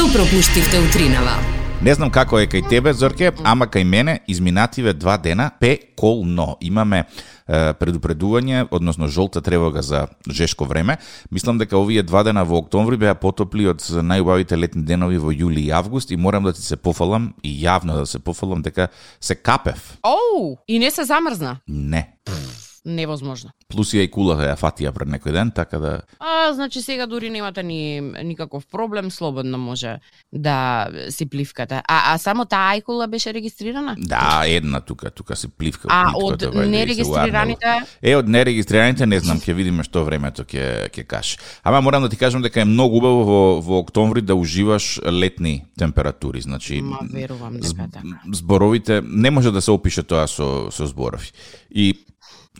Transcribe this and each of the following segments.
Што пропуштивте утринава? Не знам како е кај тебе, Зорке, ама кај мене изминативе два дена пеколно. Имаме е, предупредување, односно жолта тревога за жешко време. Мислам дека овие два дена во октомври беа потопли од најубавите летни денови во јули и август и морам да ти се пофалам и јавно да се пофалам дека се капев. Оу, и не се замрзна. Не. Невозможно. Плюс ја и кулата ја фатија пред некој ден, така да А, значи сега дури немате ни никаков проблем, слободно може да си пливкате. А, а само таа ајкула беше регистрирана? Да, една тука, тука се пливка. А од нерегистрираните? Е, од нерегистрираните не знам, ќе видиме што времето ќе ќе каже. Ама морам да ти кажам дека е многу убаво во, во октомври да уживаш летни температури, значи Ма, верувам дека така. зборовите не може да се опише тоа со со зборови. И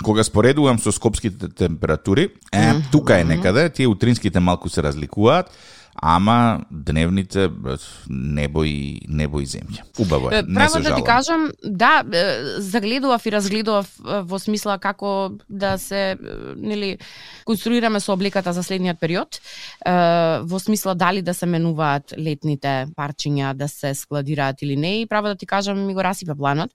кога споредувам со скопските температури, е, тука е некаде, тие утринските малку се разликуваат, ама дневните небо и небо и земја. Убаво е, не Право се да ти кажам, да, загледував и разгледував во смисла како да се нели конструираме со обликата за следниот период, во смисла дали да се менуваат летните парчиња, да се складираат или не и право да ти кажам ми го расипа планот.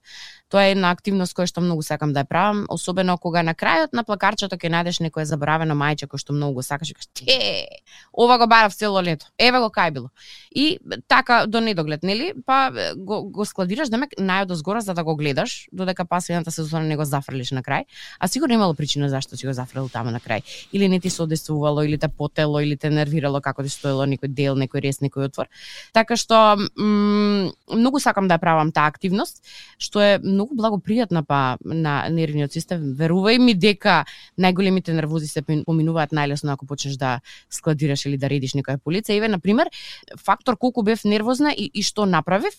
Тоа е една активност која што многу сакам да ја правам, особено кога на крајот на плакарчето ќе најдеш некое заборавено мајче кој што многу го сакаш и кажеш, "Те, ова го барав цело лето. Еве го кај било." И така до недоглед, нели? Па го, го складираш демек најодозгора за да го гледаш, додека пасвината сезона не го зафрлиш на крај, а сигурно имало причина зашто си го зафрлил таму на крај. Или не ти се одесувало, или те потело, или те нервирало како ти стоело некој дел, некој рез, некој отвор. Така што м, многу сакам да ја правам таа активност, што е многу благопријатна па на нервниот систем. Верувај ми дека најголемите нервози се поминуваат најлесно ако почнеш да складираш или да редиш некоја полица. Еве на пример, фактор колку бев нервозна и, и што направив,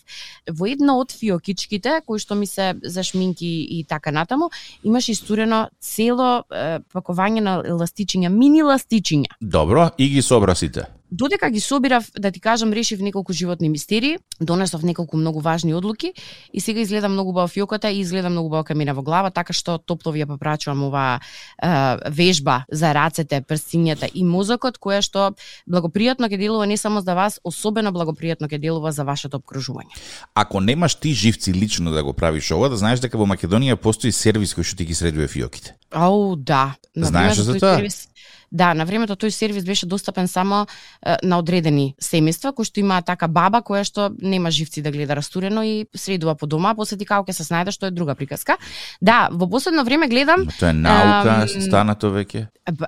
во една од фиокичките кои што ми се за шминки и така натаму, имаш истурено цело е, пакување на ластичиња, мини ластичиња. Добро, и ги собра сите. Додека ги собирав, да ти кажам, решив неколку животни мистерии, донесов неколку многу важни одлуки и сега изгледа многу убаво фиоката и изгледа многу убаво камина во глава, така што топло ви ја попрачувам оваа е, вежба за рацете, прстињата и мозокот, која што благопријатно ќе делува не само за вас, особено благопријатно ќе делува за вашето обкружување. Ако немаш ти живци лично да го правиш ова, да знаеш дека во Македонија постои сервис кој што ти ги средува фиоките. Ау, да. На Знаеш за тоа? Сервис, да, на времето тој сервис беше достапен само е, на одредени семејства кои што имаат така баба која што нема живци да гледа растурено и средува по дома, а после ти како ќе се снајде што е друга приказка. Да, во последно време гледам Но тоа е наука, Ам, станато веќе.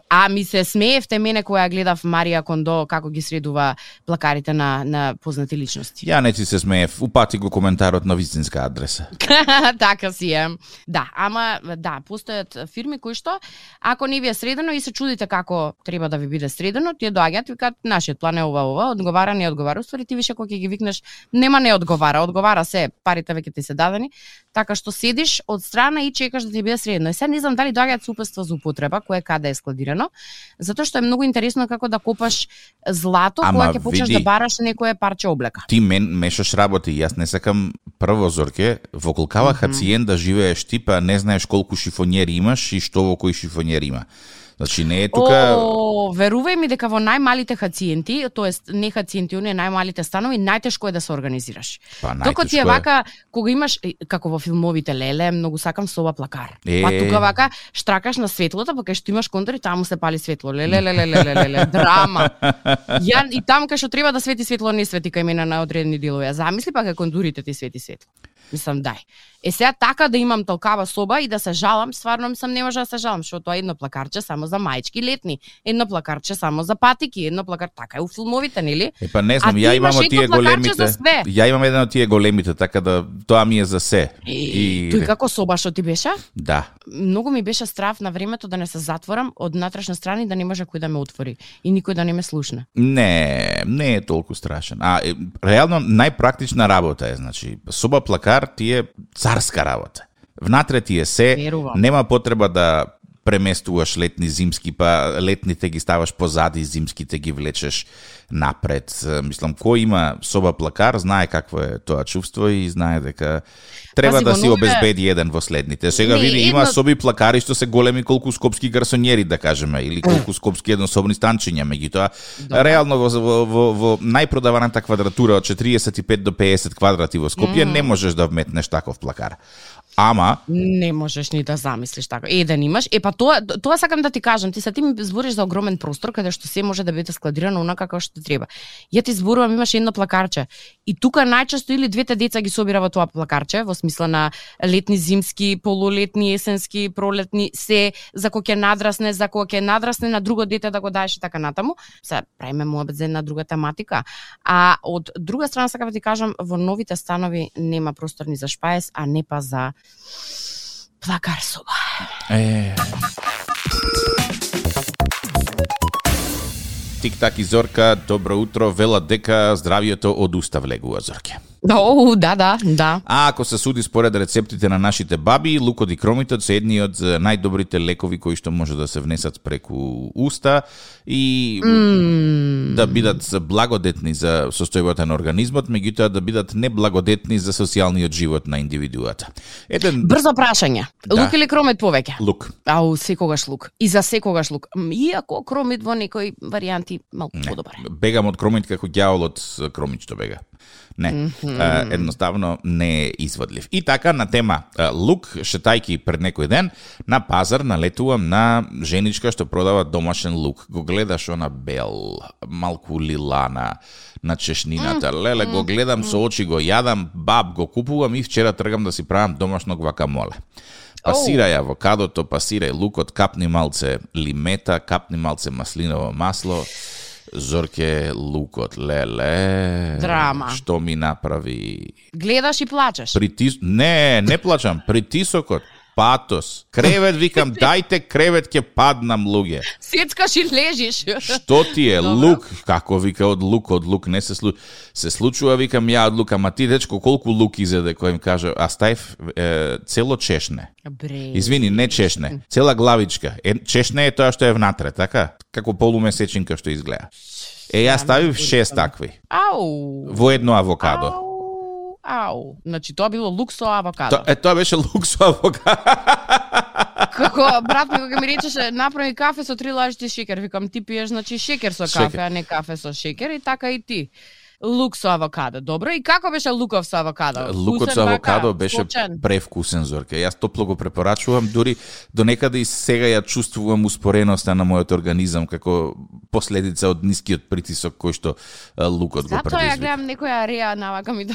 А ми се смеевте мене која гледав Марија Кондо како ги средува плакарите на на познати личности. Ја не ти се смеев, упати го коментарот на вистинска адреса. така си е. Да, ама да, постојат фирми кои што ако не ви е средено и се чудите како треба да ви биде средено, тие доаѓаат и викаат нашиот план е ова ова, одговара не одговара. Уствари ти више кога ќе ги викнеш, нема не одговара, одговара се, парите веќе ти се дадени, така што седиш од страна и чекаш да ти биде средно. И сега не знам дали доаѓаат со упатства за употреба, кое каде е складирано, затоа што е многу интересно како да копаш злато кога ќе почнеш да бараш некое парче облека. Ти мен мешаш работи, јас не сакам прво зорке, во колкава хациенда живееш ти, па не знаеш колку шифонјери имаш и што во кој шифонјер има. Значи не е тука О, верувај ми дека во најмалите хациенти, тоест не хациенти, оние најмалите станови, најтешко е да се организираш. па Току ти е вака, кога имаш, како во филмовите Леле, многу сакам соба плакар. Е. Па тука вака, штракаш на светлото, па кај што имаш контур и таму се пали светло. Леле, леле, леле, леле, леле, драма. Ја, и таму кај што треба да свети светло, не свети кај мене на одредени делови. А замисли па кај кондурите ти свети светло. Мислам, дај. Е сега така да имам толкава соба и да се жалам, стварно мислам не може да се жалам, што тоа е едно плакарче само за мајчки летни, едно плакарче само за патики, едно плакар така е у филмовите, нели? Е, па не знам, ја имам од тие големите. Ја имам еден од тие големите, така да тоа ми е за се. И... Тој како соба што ти беше? Да. Многу ми беше страв на времето да не се затворам од натрашна страна и да не може кој да ме отвори и никој да не ме слушне. Не, не е толку страшен. А реално најпрактична работа е, значи, соба плакар ти е царска работа. Внатре ти е се, Верувам. нема потреба да преместуваш летни, зимски, па летните ги ставаш позади, зимските ги влечеш напред. Мислам, кој има соба плакар, знае какво е тоа чувство и знае дека треба Пази, да си обезбеди еден во следните. Сега Не, види, има едно- соби плакари што се големи колку скопски гарсонјери, да кажеме, или колку скопски еднособни станчиња, меѓутоа реално во, во, во, во најпродаваната квадратура од 45 до 50 квадрати во Скопје не можеш да вметнеш таков плакар. Ама, Не можеш ни да замислиш така. Еден да имаш. Е па тоа тоа сакам да ти кажам, ти са ти ми збориш за огромен простор каде што се може да биде складирано онака како што треба. Ја ти зборувам имаш едно плакарче. И тука најчесто или двете деца ги собира во тоа плакарче, во смисла на летни, зимски, полулетни, есенски, пролетни, се за кој ќе надрасне, за кој ќе надрасне на друго дете да го даеш и така натаму. Се правиме муабет за една друга тематика. А од друга страна сакам да ти кажам, во новите станови нема простор ни за шпаес, а не па за плакар соба. е... Тик-так и Зорка, добро утро, вела дека здравието одуста влегува Зорке. О, да, да, да. А ако се суди според рецептите на нашите баби, лукот и кромитот се едни од најдобрите лекови кои што може да се внесат преку уста и Mm. да бидат благодетни за состојбата на организмот, меѓутоа да бидат неблагодетни за социјалниот живот на индивидуата. Еден Брзо прашање. Да. Лук или кромит повеќе? лук. Ау, секогаш лук. И за секогаш лук. Иако кромит во некои варијанти малку подобар. Бегам од кромит како ѓавол од кромит што бега. Не, mm -hmm. едноставно не е изводлив. И така на тема лук, шетајки пред некој ден, на пазар налетувам на женичка што продава домашен лук. Го гледаш она бел, малку лилана на чешнината. Леле, го гледам со очи, го јадам, баб, го купувам и вчера тргам да си правам домашно гвакамоле. Пасирај авокадото, пасирај лукот, капни малце лимета, капни малце маслиново масло, Зорке лукот, леле. Драма. Што ми направи? Гледаш и плачеш. Притис... Не, не плачам. Притисокот. Патос. Кревет, викам, дајте кревет, ќе паднам, луѓе. Сецкаш и лежиш. Што ти е Добро. лук? Како вика од лук, од лук не се слу... се случува, викам ја од лук, ама ти дечко колку лук изеде кој им каже, а стајв е, цело чешне. Бре. Извини, не чешне, цела главичка. Е, чешне е тоа што е внатре, така? Како полумесечинка што изгледа. Е, ја ставив шест такви Ау. во едно авокадо. Ау. Ау. Значи тоа било лук со авокадо. То, е, тоа беше лук со авокадо. Како брат ми кога ми речеше направи кафе со три лажици шекер, викам ти пиеш значи шекер со Шекер. кафе, а не кафе со шекер и така и ти. Лук со авокадо. Добро, и како беше луков со авокадо? Лукот со авокадо беше сочен? превкусен, Зорке. Јас топло го препорачувам, дури до некаде и сега ја чувствувам успореноста на мојот организам како последица од нискиот притисок кој што лукот го Затоа ја предизвика. гледам некоја реа навака ми до...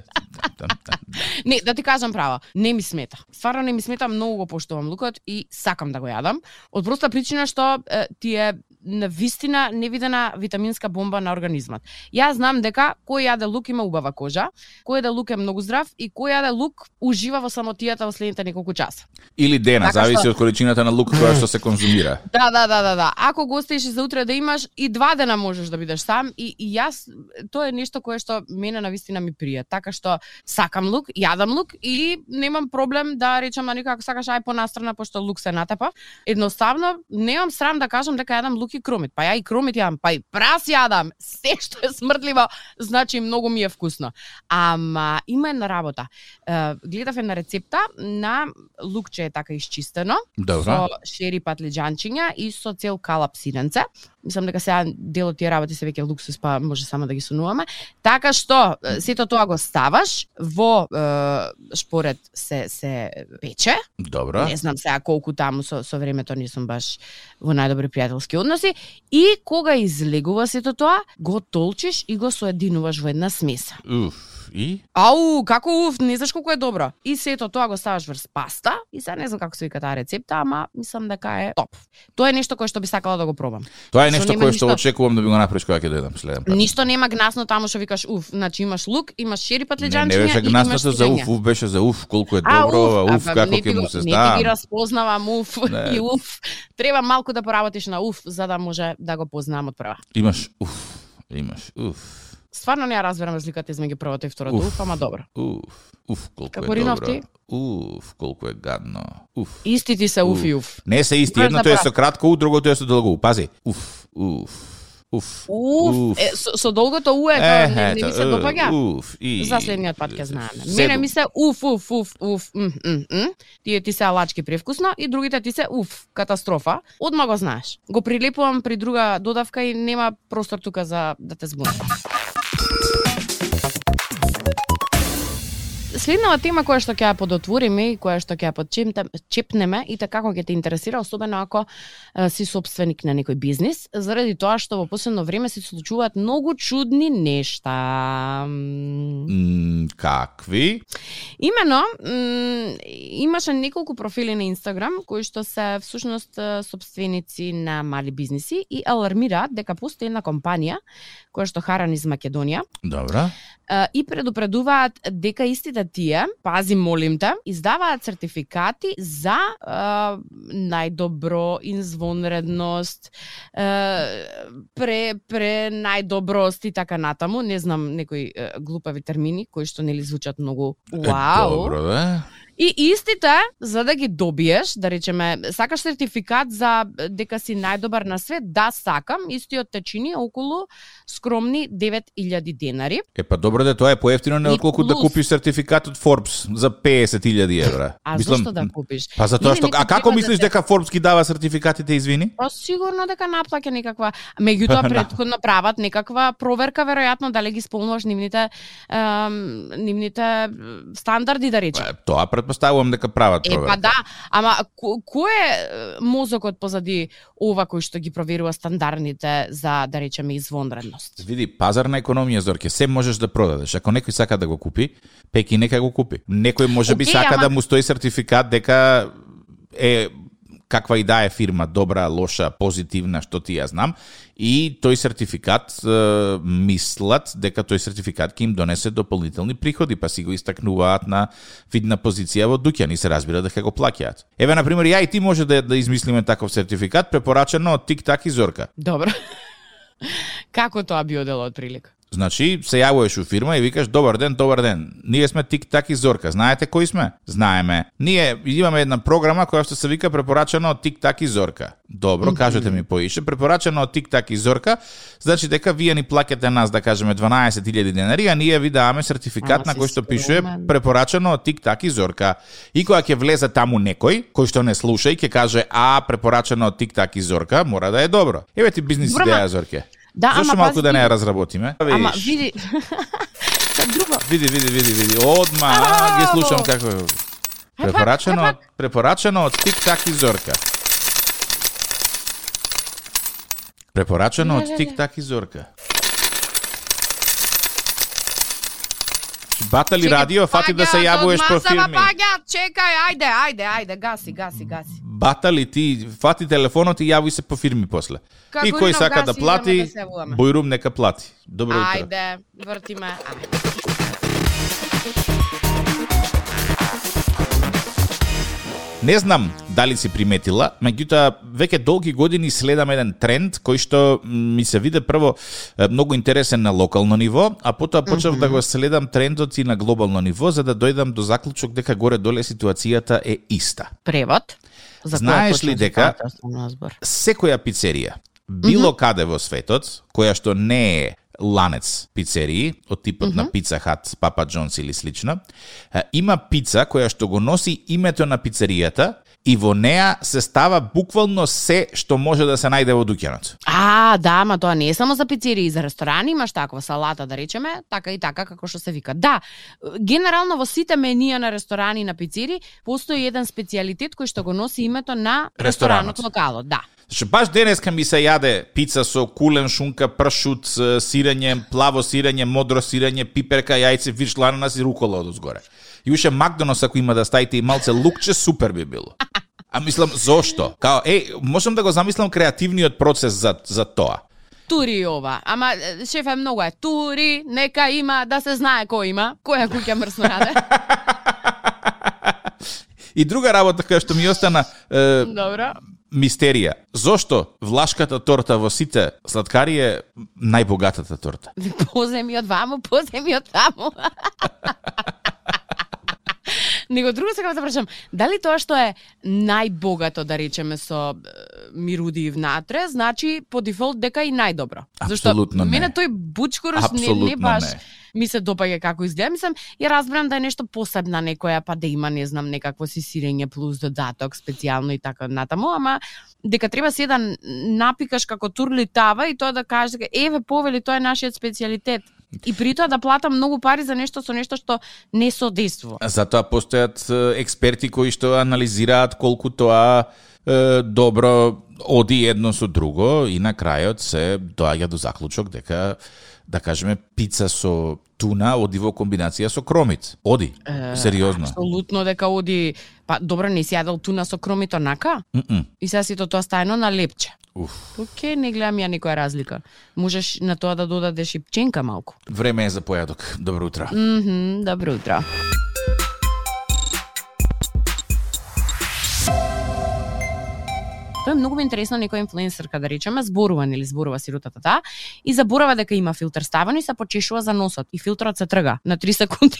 Не, да ти кажам право, не ми смета. Стварно не ми смета, многу го поштувам лукот и сакам да го јадам. Од проста причина што е, ти е на вистина невидена витаминска бомба на организмот. Ја знам дека кој јаде лук има убава кожа, кој јаде лук е многу здрав и кој јаде лук ужива во самотијата во следните неколку часа. Или дена, Така зависи што- од количината на лук која што се конзумира. Да, да, да, да, да. Ако го оставиш за утре да имаш и два дена можеш да бидеш сам и, и јас тоа е нешто кое што мене на вистина ми прија. Така што сакам лук, јадам лук и немам проблем да речам на некој ако сакаш ај понастрана пошто лук се натепа. Едноставно немам срам да кажам дека јадам лук и кромит. Па ја и кромит јадам, па и прас јадам. Се што е смртливо, значи многу ми е вкусно. Ама има една работа. Гледав една рецепта на лукче е така исчистено Добро. со шери патлиџанчиња и со цел калап сиренце. Мислам дека сега дел од тие работи се веќе луксус, па може само да ги сонуваме. Така што сето тоа го ставаш во е, шпоред се се пече. Добро. Не знам сега колку таму со со времето не сум баш во најдобри пријателски односи и кога излегува сето тоа, го толчиш и го соединуваш во една смеса. Уф, и? Ау, како уф, не знаеш колку е добро. И сето тоа го ставаш врз паста и сега не знам како се вика таа рецепта, ама мислам дека е топ. Тоа е нешто кое што би сакала да го пробам. Тоа е Што нешто кое што ништо- очекувам да би го направиш кога ќе дојдам следен пат. Ништо нема гнасно таму што викаш уф, значи имаш лук, имаш шери Не, патлиџанчиња не беше гнасното за уф, уф беше за уф, колку е А, добро, ова, уф, а, како не ќе му се Не ти ги разпознавам уф Не. и уф. Треба малку да поработиш на уф за да може да го познавам од прва. Имаш уф, имаш уф. Стварно не ја разбирам разликата измеѓу првото и второто. Уф. Уф, ама добро. Уф, уф, колку Како е Ринов добро. ти? Уф, колку е гадно. Уф. Исти ти се уф и уф. Не се исти, едното е со кратко у, другото е со долго у. Пази. Уф, уф, уф. Уф, е, со, со долгото у е, не, не ми се допаѓа. Уф, и... За следниот пат ќе знаеме. Мене ми се уф, уф, уф, уф, м, м, м. Тие ти се алачки привкусно и другите ти се уф, катастрофа. Одма го знаеш. Го прилепувам при друга додавка и нема простор тука за да те збунам. Следнава тема која што ќе ја подотвориме и која што ќе ја подчепнеме и така како ќе те интересира, особено ако е, си собственик на некој бизнис, заради тоа што во последно време се случуваат многу чудни нешта. Какви? Имено, имаше неколку профили на Инстаграм кои што се всушност собственици на мали бизниси и алармираат дека постои една компанија која што харан из Македонија Добра. и предупредуваат дека истите тие, пази молим те, издаваат сертификати за е, најдобро извонредност, е, пре пре најдоброст и така натаму, не знам некои е, глупави термини кои што нели звучат многу Е, вау. Добро, да. И истите, за да ги добиеш, да речеме, сакаш сертификат за дека си најдобар на свет, да сакам, истиот те чини околу скромни 9000 денари. Е, па добро да тоа е поевтино не отколку да купиш сертификат од Forbes за 50.000 евра. А зошто да купиш? Па затоа Не, што а како мислиш да дека Forbes ги дава сертификатите, извини? Па сигурно дека наплаќа некаква, меѓутоа Да. претходно прават некаква проверка веројатно дали ги исполнуваш нивните ем, нивните стандарди да речем. Па, Тоа претпоставувам дека прават Е, па проверка. да, ама ко- кој е е, мозокот позади ова кој што ги проверува стандардните за, да речеме, извонредност? Види, пазарна економија, Зорке, се можеш да продадеш. Ако некој сака да го купи, пеки нека го купи. Некој може би Океј, сака ама- да му стои сертификат дека е каква и да е фирма, добра, лоша, позитивна, што ти ја знам, и тој сертификат е, мислат дека тој сертификат ќе им донесе дополнителни приходи, па си го истакнуваат на видна позиција во дуќан и се разбира дека го плаќаат. Еве, на пример, ја и ти може да, да измислиме таков сертификат, препорачено од Тик-Так и Зорка. Добро. Како тоа би одело од прилика? Значи, се јавуваш у фирма и викаш добар ден, добар ден. Ние сме Тик-Так и Зорка. Знаете кои сме? Знаеме. Ние имаме една програма која што се вика препорачено од Тик-Так и Зорка. Добро, кажете ми поише. Препорачено од Тик-Так и Зорка, значи дека вие ни плаќате нас, да кажеме, 12.000 денари, а ние ви даваме сертификат на кој што пишува скромен. препорачено од Тик-Так и Зорка. И кога ќе влезе таму некој, кој што не слуша и ќе каже, а, препорачено од Тик-Так и Зорка, мора да е добро. Еве ти бизнис идеја, Зорке. Да, Зошто ама малку пази да не ја разработиме? Ама види друго. Види, види, види, види. Одма ги слушам како е. Препорачено, препорачено од Тик Так и Зорка. Препорачено од. Тик Так и Зорка. Батали Чекај, радио, фати да се јавуваш од по фирми. Паѓаат, чекај, ајде, ајде, ајде, гаси, гаси, гаси. Батали ти, фати телефонот и јавуј се по фирми после. Како и кој сака да плати, да. Бојрум нека плати. Добро утро. Ајде, вртиме, ајде. Не знам дали си приметила, меѓутоа веќе долги години следам еден тренд кој што ми се виде прво многу интересен на локално ниво, а потоа почнав да го следам трендот и на глобално ниво за да дојдам до заклучок дека горе доле ситуацијата е иста. Превод. За Знаеш ли дека- станува збор? Секоја пицерија, било каде во светот, која што не е ланец пицерии, од типот на Pizza Hut, Papa John's или слично, има пица која што го носи името на пицеријата и во неа се става буквално се што може да се најде во дуќанот. А, да, ама тоа не е само за пицерии и за ресторани, имаш таква салата, да речеме, така и така како што се вика. Да, генерално во сите менија на ресторани и на пицери постои еден специјалитет кој што го носи името на Ресторанот. ресторанот, локалот, да. Значи, баш денеска ми се јаде пица со кулен, шунка, пршут, сирење, плаво сирење, модро сирење, пиперка, јајце, виш, лананас и рукола од узгоре. И уште Макдонос ако има да ставите и малце лукче, супер би било. А мислам, зошто? Као, е, можам да го замислам креативниот процес за, за тоа. Тури ова. Ама е, шефе многу е тури, нека има да се знае кој има, која куќа мрсно јаде. И друга работа која што ми остана, е, Добро. мистерија. Зошто влашката торта во сите сладкари е најбогатата торта? Поземи од ваму, поземи од таму. Него друго сакам да прашам, дали тоа што е најбогато да речеме со мируди внатре, значи по дефолт дека и најдобро? Апсолутно Зашто не. мене тој бучкорос не, не баш не. ми се допаѓа како изгледа. Мислам, ја разбирам да е нешто посебна некоја, па да има, не знам, некакво си сирење плюс додаток специјално и така натаму, ама дека треба се да напикаш како турли тава и тоа да кажеш дека еве повели тоа е нашиот специјалитет. И при тоа да платам многу пари за нешто со нешто што не соодействува. Затоа постојат експерти кои што анализираат колку тоа е, добро оди едно со друго и на крајот се доаѓа до заклучок дека да кажеме пица со туна оди во комбинација со кромит. Оди. Сериозно. Апсолутно дека оди, па добро не си јадел туна со кромито нака? Мм. И сега сето тоа стаено на лепче. Уф. Оке, не гледам ја никоја разлика. Можеш на тоа да додадеш и пченка малку. Време е за појадок. Добро утро. Мгм, добро утро. Тоа е многу интересно некоја инфлуенсерка да речеме, зборува нели зборува сиротата таа и заборава дека има филтер ставен и се почешува за носот и филтерот се трга на 3 секунди.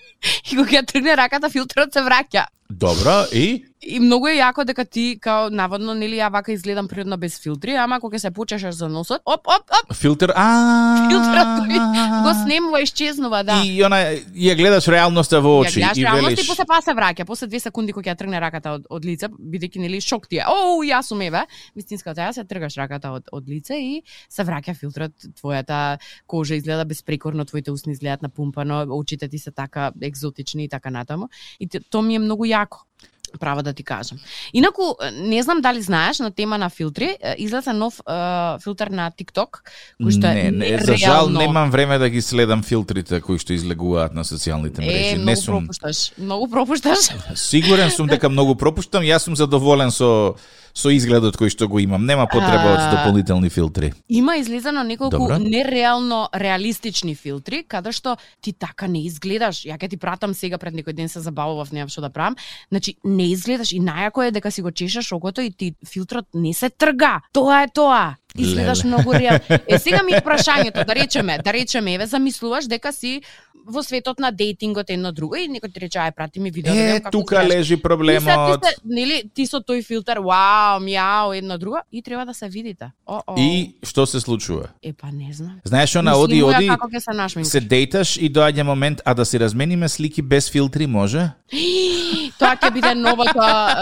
и кога ја тргне раката филтерот се враќа. Добро, и? И многу е јако дека ти као наводно нели ја вака изгледам природно без филтри, ама кога се почешаш за носот, оп оп оп, филтер, а филтерот го, снемува исчезнува, да. И она ја гледаш реалноста во очи Ја гледаш и велиш и после па се враќа, после две секунди кога ја тргне раката од, од лице, бидејќи нели шок ти е. Оу, јас сум еве, вистинската ја се тргаш раката од, од лице и се враќа филтрот, твојата кожа изгледа безпрекорно, твоите усни изгледаат напумпано, очите ти се така екзотични и така натаму. И т- тоа ми е многу јако право да ти кажам. Инаку, не знам дали знаеш, на тема на филтри, излезе нов е, филтер на TikTok, кој што е не, не, за жал немам време да ги следам филтрите кои што излегуваат на социјалните мрежи. Е, не сум пропушташ. Многу пропушташ. сигурен сум дека многу пропуштам, јас сум задоволен со со изгледот кој што го имам. Нема потреба од дополнителни филтри. Има излезено неколку Добро. нереално реалистични филтри, каде што ти така не изгледаш. Ја ќе ти пратам сега пред некој ден се забавував, немам што да правам. Значи, не изгледаш и најако е дека си го чешаш окото и ти филтрот не се трга. Тоа е тоа. Изгледаш Леле. многу реал. Е, сега ми е прашањето, да речеме, да речеме, еве, замислуваш дека си во светот на дейтингот едно друго и некој ти рече, ај, прати ми видео да Е, како тука изгледаш. лежи проблемот. ти се, нели, ти со тој филтер, вау, мјао, едно друго, и треба да се видите. О, о. И што се случува? Е, па не знам. Знаеш, она оди, оди, Како ќе се нашминкаш. се дейташ и доаѓа момент, а да си размениме слики без филтри, може? Тоа ќе биде новото,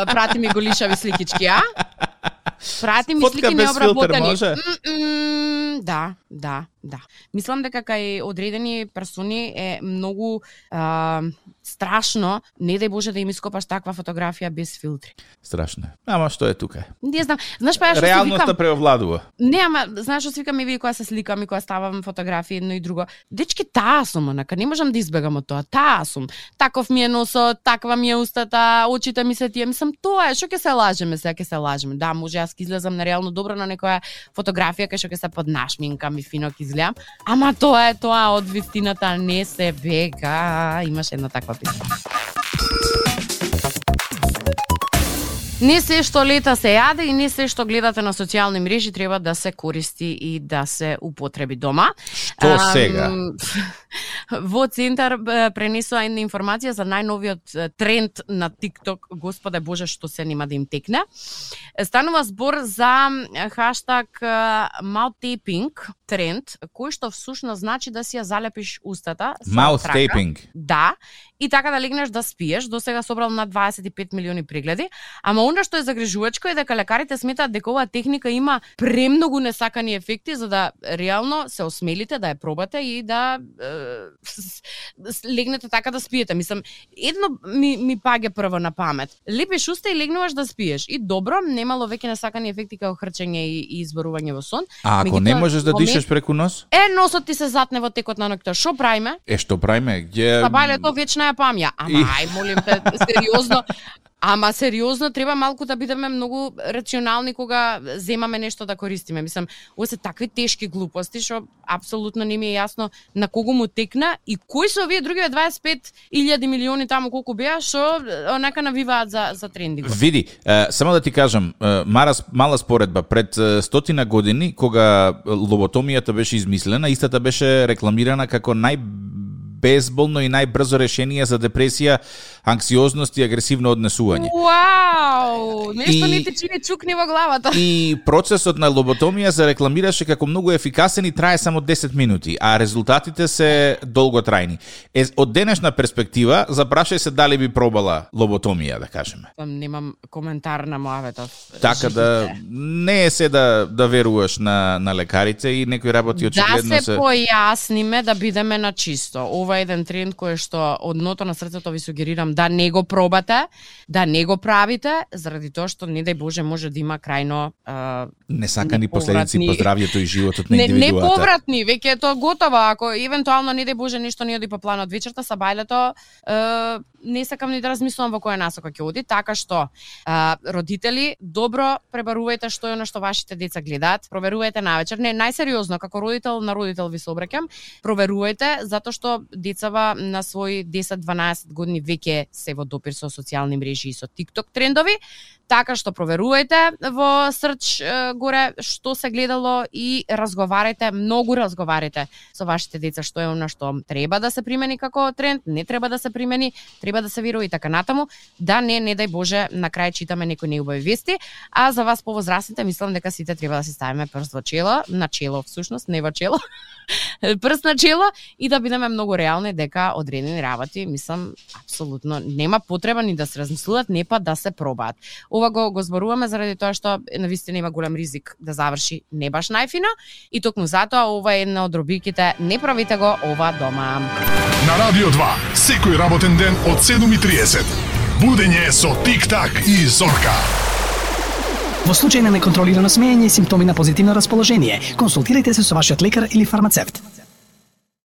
прати ми голишави сликички, а? Прати ми слики необработени. може? М-м, да, да, да. Мислам дека кај одредени персони е многу а, страшно, не дај Боже да им ископаш таква фотографија без филтри. Страшно е. Ама што е тука? Не знам, знаеш па ја што Реалноста викам? преовладува. Не, ама знаеш што свикам и кога се сликам и кога ставам фотографии едно и друго. Дечки, таа сум, онака, не можам да избегам од тоа. Таа сум. Таков ми е носот, таква ми е устата, очите ми се тие. Мислам, тоа е, што ќе се лажеме, сега ќе се лажеме. Да, може јас ќе излезам нереално добро на некоја фотографија кај што ќе се поднашминкам и фино ќе изгледам. Ама тоа е тоа од вистината не се бега. Имаш една таква песна. Не се што лета се јаде и не се што гледате на социјални мрежи треба да се користи и да се употреби дома. Што сега? Во центар пренесува една информација за најновиот тренд на TikTok. Господе Боже, што се нема да им текне. Станува збор за хаштаг mouth taping тренд, кој што всушност значи да си ја залепиш устата со Mouth трака. taping. Да, и така да легнеш да спиеш, до сега собрал на 25 милиони прегледи, ама она што е загрижувачко е дека лекарите сметаат дека оваа техника има премногу несакани ефекти за да реално се осмелите да ја пробате и да е, легнете така да спиете. Мислам, едно ми, ми паѓа прво на памет. Лепиш уста и легнуваш да спиеш. И добро, немало веќе несакани ефекти како хрчење и, и изборување во сон. А ако Меѓутоа, не можеш да момент- дишеш преку нос? Е, носот ти се затне во текот на ноќта. Шо правиме? Е, што правиме? Ќе... Па бале, тоа вечна ја памја. Ама И- ај, молим те, сериозно. Ама сериозно треба малку да бидеме многу рационални кога земаме нешто да користиме. Мислам, ова се такви тешки глупости што апсолутно не ми е јасно на кого му текна и кои се овие другиве 25.000 милиони таму колку беа што онака навиваат за за тренди. Види, е, само да ти кажам, е, мара мала споредба пред стотина години кога лоботомијата беше измислена, истата беше рекламирана како нај безболно и најбрзо решение за депресија, анксиозност и агресивно однесување. Вау! Нешто не ти чини чукни во главата. И процесот на лоботомија се рекламираше како многу ефикасен и трае само 10 минути, а резултатите се долготрајни. Е, од денешна перспектива, запрашај се дали би пробала лоботомија, да кажеме. Немам коментар на мојавето. Така да не е се да да веруваш на на лекарите и некои работи очигледно да се, се појасниме да бидеме на чисто. Ова ова е еден тренд кој што од ното на срцето ви сугерирам да не го пробате, да не го правите, заради тоа што не дај Боже може да има крајно а, несакани последици по здравјето и животот на индивидуата. Не, не повратни, веќе е тоа готово, ако евентуално не дај Боже нешто не оди по планот вечерта са бајлето, е, не сакам ни да размислувам во која насока ќе оди, така што а, родители добро пребарувајте што е на што вашите деца гледаат, проверувајте навечер, не најсериозно како родител на родител ви се обраќам, проверувајте затоа што децава на свој 10-12 години веќе се во допир со социјални мрежи и со TikTok трендови, така што проверувајте во Срч горе што се гледало и разговарајте, многу разговарајте со вашите деца што е она што треба да се примени како тренд, не треба да се примени, треба да се верува и така натаму, да не не дај Боже на крај читаме некои неубави вести, а за вас повозрасните мислам дека сите треба да се ставиме прст во чело, на чело всушност, не во чело. прст на чело и да бидеме многу реални дека одредени работи, мислам, апсолутно нема потреба ни да се размислуваат, не па да се пробаат. Ова го, го зборуваме заради тоа што на вистина има голем ризик да заврши не баш најфино и токму затоа ова е една од робиките не правите го ова дома. На Радио 2, секој работен ден од 7.30. Будење со Тик-так и Зорка. Во случај на неконтролирано смеење и симптоми на позитивно расположение, консултирайте се со вашиот лекар или фармацевт.